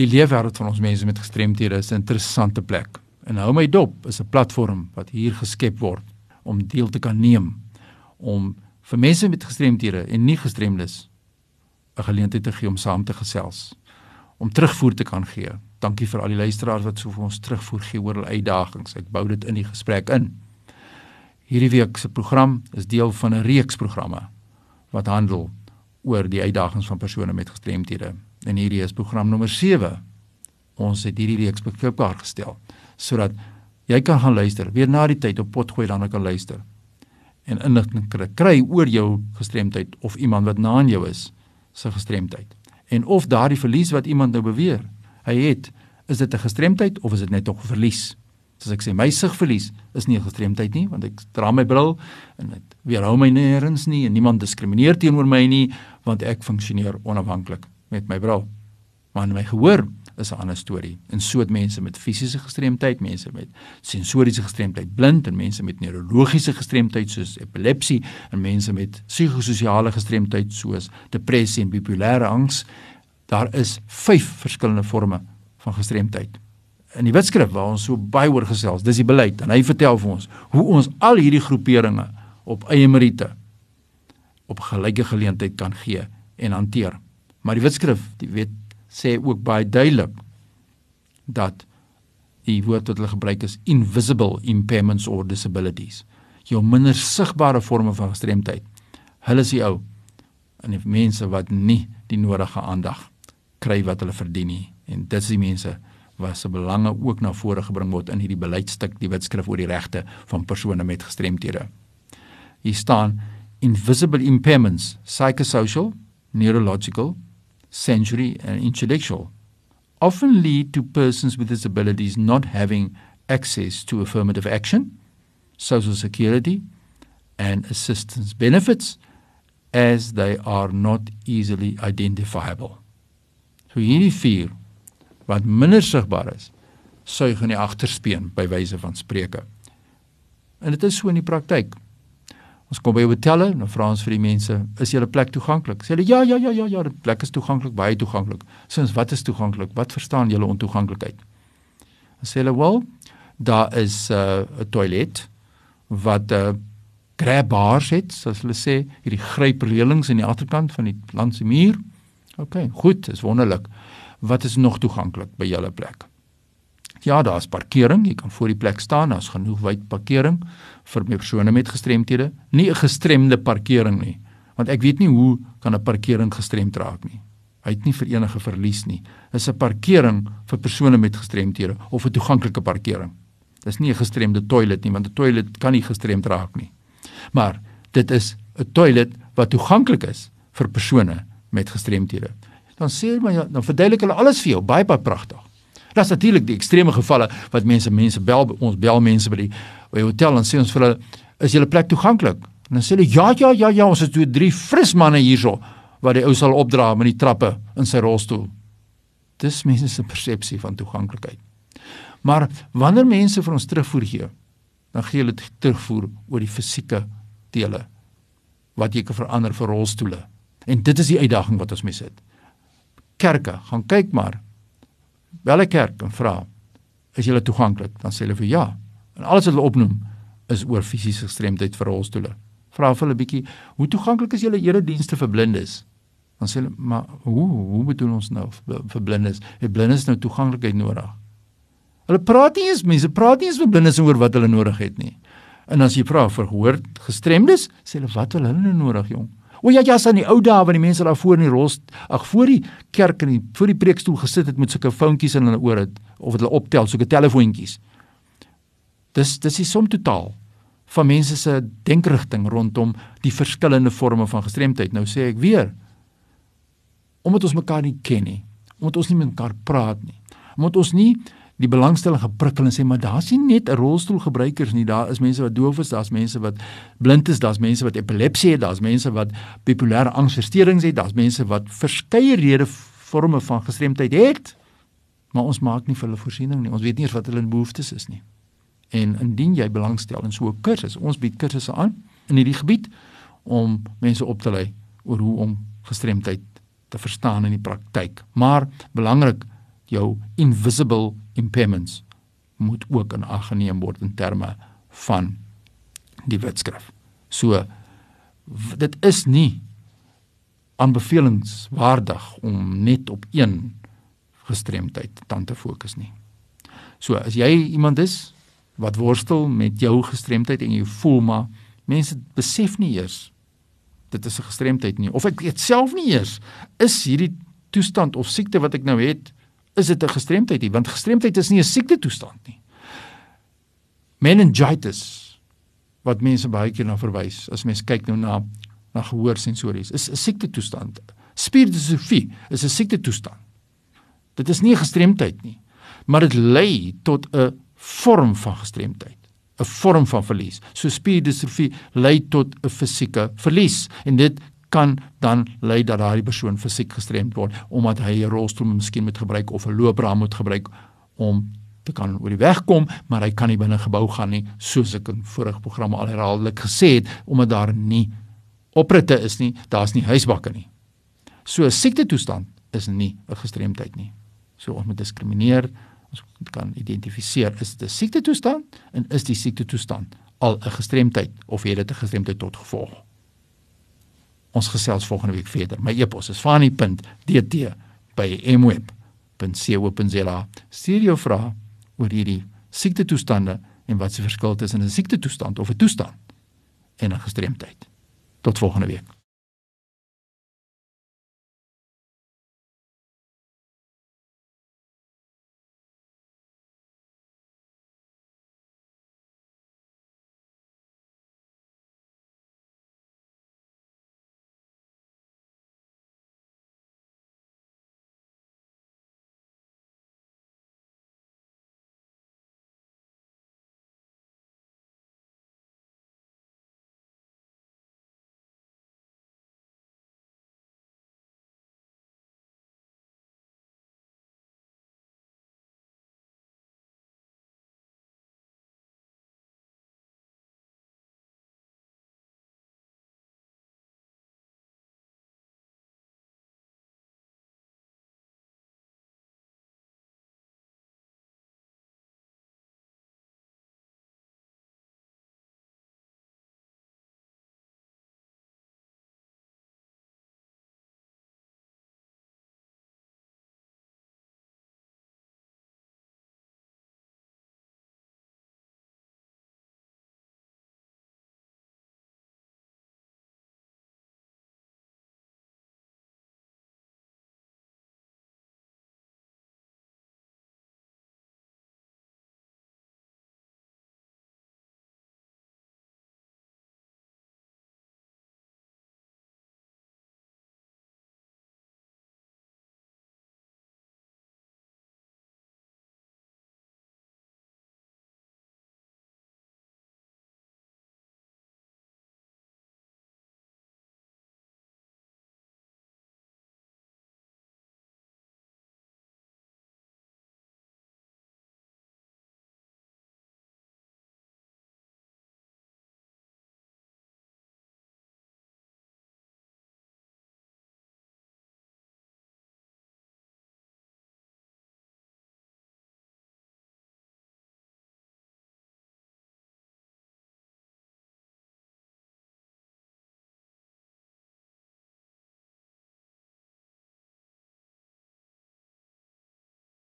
Die leefwêreld van ons mense met gestremthede is 'n interessante plek. En hou my dop is 'n platform wat hier geskep word om deel te kan neem om vir mense met gestremthede en nie gestremdes 'n geleentheid te gee om saam te gesels, om terugvoer te kan gee. Dankie vir al die luisteraars wat so vir ons terugvoer gee oor hul uitdagings. Ek bou dit in die gesprek in. Hierdie week se program is deel van 'n reeks programme wat handel oor die uitdagings van persone met gestremthede. En hierdie is program nommer 7. Ons het hierdie reeks beskikbaar gestel sodat jy kan gaan luister, weer na die tyd op potgooi dan kan luister. En inligting kry oor jou gestremdheid of iemand wat na aan jou is se gestremdheid. En of daardie verlies wat iemand nou beweer, hy het, is dit 'n gestremdheid of is dit net 'n verlies? Soos ek sê, my sigverlies is nie 'n gestremdheid nie, want ek dra my bril en dit weerhou my nêrens nie en niemand diskrimineer teenoor my nie, want ek funksioneer onafhanklik met my bril. Maar my gehoor is 'n ander storie. En so het mense met fisiese gestremdheid, mense met sensoriese gestremdheid, blind en mense met neurologiese gestremdheid soos epilepsie en mense met psigososiale gestremdheid soos depressie en bipolêre angs. Daar is 5 verskillende forme van gestremdheid. In die Wetskrif waar ons so baie oor gesels, dis die beleid en hy vertel vir ons hoe ons al hierdie groeperinge op eie meriete op gelyke geleentheid kan gee en hanteer. Maar die Wetskrif, die wet sê ook baie duidelik dat die woord wat hulle gebruik is invisible impairments or disabilities. Jou minder sigbare forme van gestremdheid. Hulle is die ou en die mense wat nie die nodige aandag kry wat hulle verdien nie. En dit is die mense wat se belange ook na vore gebring word in hierdie beleidstuk, die wetskrif oor die regte van persone met gestremthede. Hier staan invisible impairments, psychosocial, neurological, sensory and intellectual often lead to persons with disabilities not having access to affirmative action, social security, and assistance benefits as they are not easily identifiable. So hierdie vier wat minder sigbaar is, suig in die agterspeen by wyse van spreuke. En dit is so in die praktyk. Ons kom by hotelle dan vra ons vir die mense, is julle plek toeganklik? Sê hulle ja, ja, ja, ja, ja, die plek is toeganklik, baie toeganklik. Sê ons, wat is toeganklik? Wat verstaan julle onder toeganklikheid? Dan sê hulle, "Wel, daar is uh, 'n uh, toilet wat 'n uh, grab bars het, soos hulle sê, hierdie gryp reëlings aan die agterkant van die landse muur." OK, goed, is wonderlik. Wat is nog toeganklik by julle plek? Ja, daar's parkering, jy kan voor die plek staan, daar's genoeg wyd parkering vir persone met gestremthede, nie 'n gestremde parkering nie, want ek weet nie hoe kan 'n parkering gestremd raak nie. Hy het nie vir enige verlies nie. Dis 'n parkering vir persone met gestremthede of 'n toeganklike parkering. Dis nie 'n gestremde toilet nie, want 'n toilet kan nie gestremd raak nie. Maar dit is 'n toilet wat toeganklik is vir persone met gestremthede. Dan sê my dan verduidelik hulle alles vir jou, baie baie pragtig. Daar's natuurlik die ekstreme gevalle wat mense mense bel ons bel mense by die by die hotel en sê ons vir hulle is julle plek toeganklik? En dan sê hulle ja ja ja ja ons het twee drie fris manne hierso wat die ou sal opdra met die trappe in sy rolstoel. Dis mense se persepsie van toeganklikheid. Maar wanneer mense vir ons terugvoer gee, dan gee hulle terugvoer oor die fisieke dele wat jy kan verander vir rolstoele. En dit is die uitdaging wat ons mee sit. Kerke, gaan kyk maar bel 'n kerk en vra is julle toeganklik? Dan sê hulle vir ja. En alles wat hulle opnoem is oor fisiese gestremdheid vir rolstoele. Vra vir hulle bietjie hoe toeganklik is julle eredienste vir blindes? Dan sê hulle maar hoe hoe bedoel ons nou vir blindes? Het blindes nou toeganklikheid nodig? Hulle praat nie eens mense praat nie eens vir blindes oor wat hulle nodig het nie. En as jy vra vir gehoor gestremdes sê hulle wat wil hulle nou nodig jong O ja, ja, aan die ou dae wanneer die mense daar voor in die ros, ag voor die kerk en voor die preekstoel gesit het met sulke foontjies in hulle ore of hulle optel sulke telefoontjies. Dis dis is som totaal van mense se denkrigting rondom die verskillende forme van gestremdheid. Nou sê ek weer omdat ons mekaar nie ken nie, omdat ons nie met mekaar praat nie, omdat ons nie die belangstelling geprikkel en sê maar daar's nie net rolstoelgebruikers nie, daar is mense wat doof is, daar's mense wat blind is, daar's mense wat epilepsie het, daar's mense wat bipolêre angsversteurings het, daar's mense wat verskeie rede forme van gestremdheid het. Maar ons maak nie vir hulle voorsiening nie. Ons weet nie eers wat hulle behoeftes is nie. En indien jy belangstel in so 'n kursus, ons bied kursusse aan in hierdie gebied om mense op te lei oor hoe om gestremdheid te verstaan in die praktyk. Maar belangrik jou invisible impairments moet ook in ag geneem word in terme van die wetskrif. So dit is nie aanbevelingswaardig om net op een gestremdheid dan te fokus nie. So as jy iemand is wat worstel met jou gestremdheid en jy voel maar mense besef nie eers dit is 'n gestremdheid nie of ek weet self nie eers is hierdie toestand of siekte wat ek nou het is dit 'n gestremdheid nie want gestremdheid is nie 'n siekte toestand nie. Meningitis wat mense baie keer na verwys as mens kyk nou na na gehoorsensories is 'n siekte toestand. Spierdistrofie is 'n siekte toestand. Dit is nie 'n gestremdheid nie, maar dit lei tot 'n vorm van gestremdheid, 'n vorm van verlies. So spierdistrofie lei tot 'n fisieke verlies en dit kan dan lei dat daardie persoon fisiek gestremd word omdat hy 'n rolstoel miskien moet gebruik of 'n loopraam moet gebruik om te kan oor die weg kom, maar hy kan nie binne gebou gaan nie, soos ek in vorige programme al herhaaldelik gesê het, omdat daar nie opritte is nie, daar's nie huisbakke nie. So 'n siekte toestand is nie 'n gestremdheid nie. So ons moet diskrimineer, ons kan identifiseer is dit 'n siekte toestand en is die siekte toestand al 'n gestremdheid of het dit 'n gestremdheid tot gevolg. Ons gesels volgende week verder. My e-pos is fani.dt@mweb.co.za. Stuur jou vrae oor hierdie siekte toestande en wat se verskil tussen 'n siekte toestand of 'n toestand en 'n gestremdheid. Tot volgende week.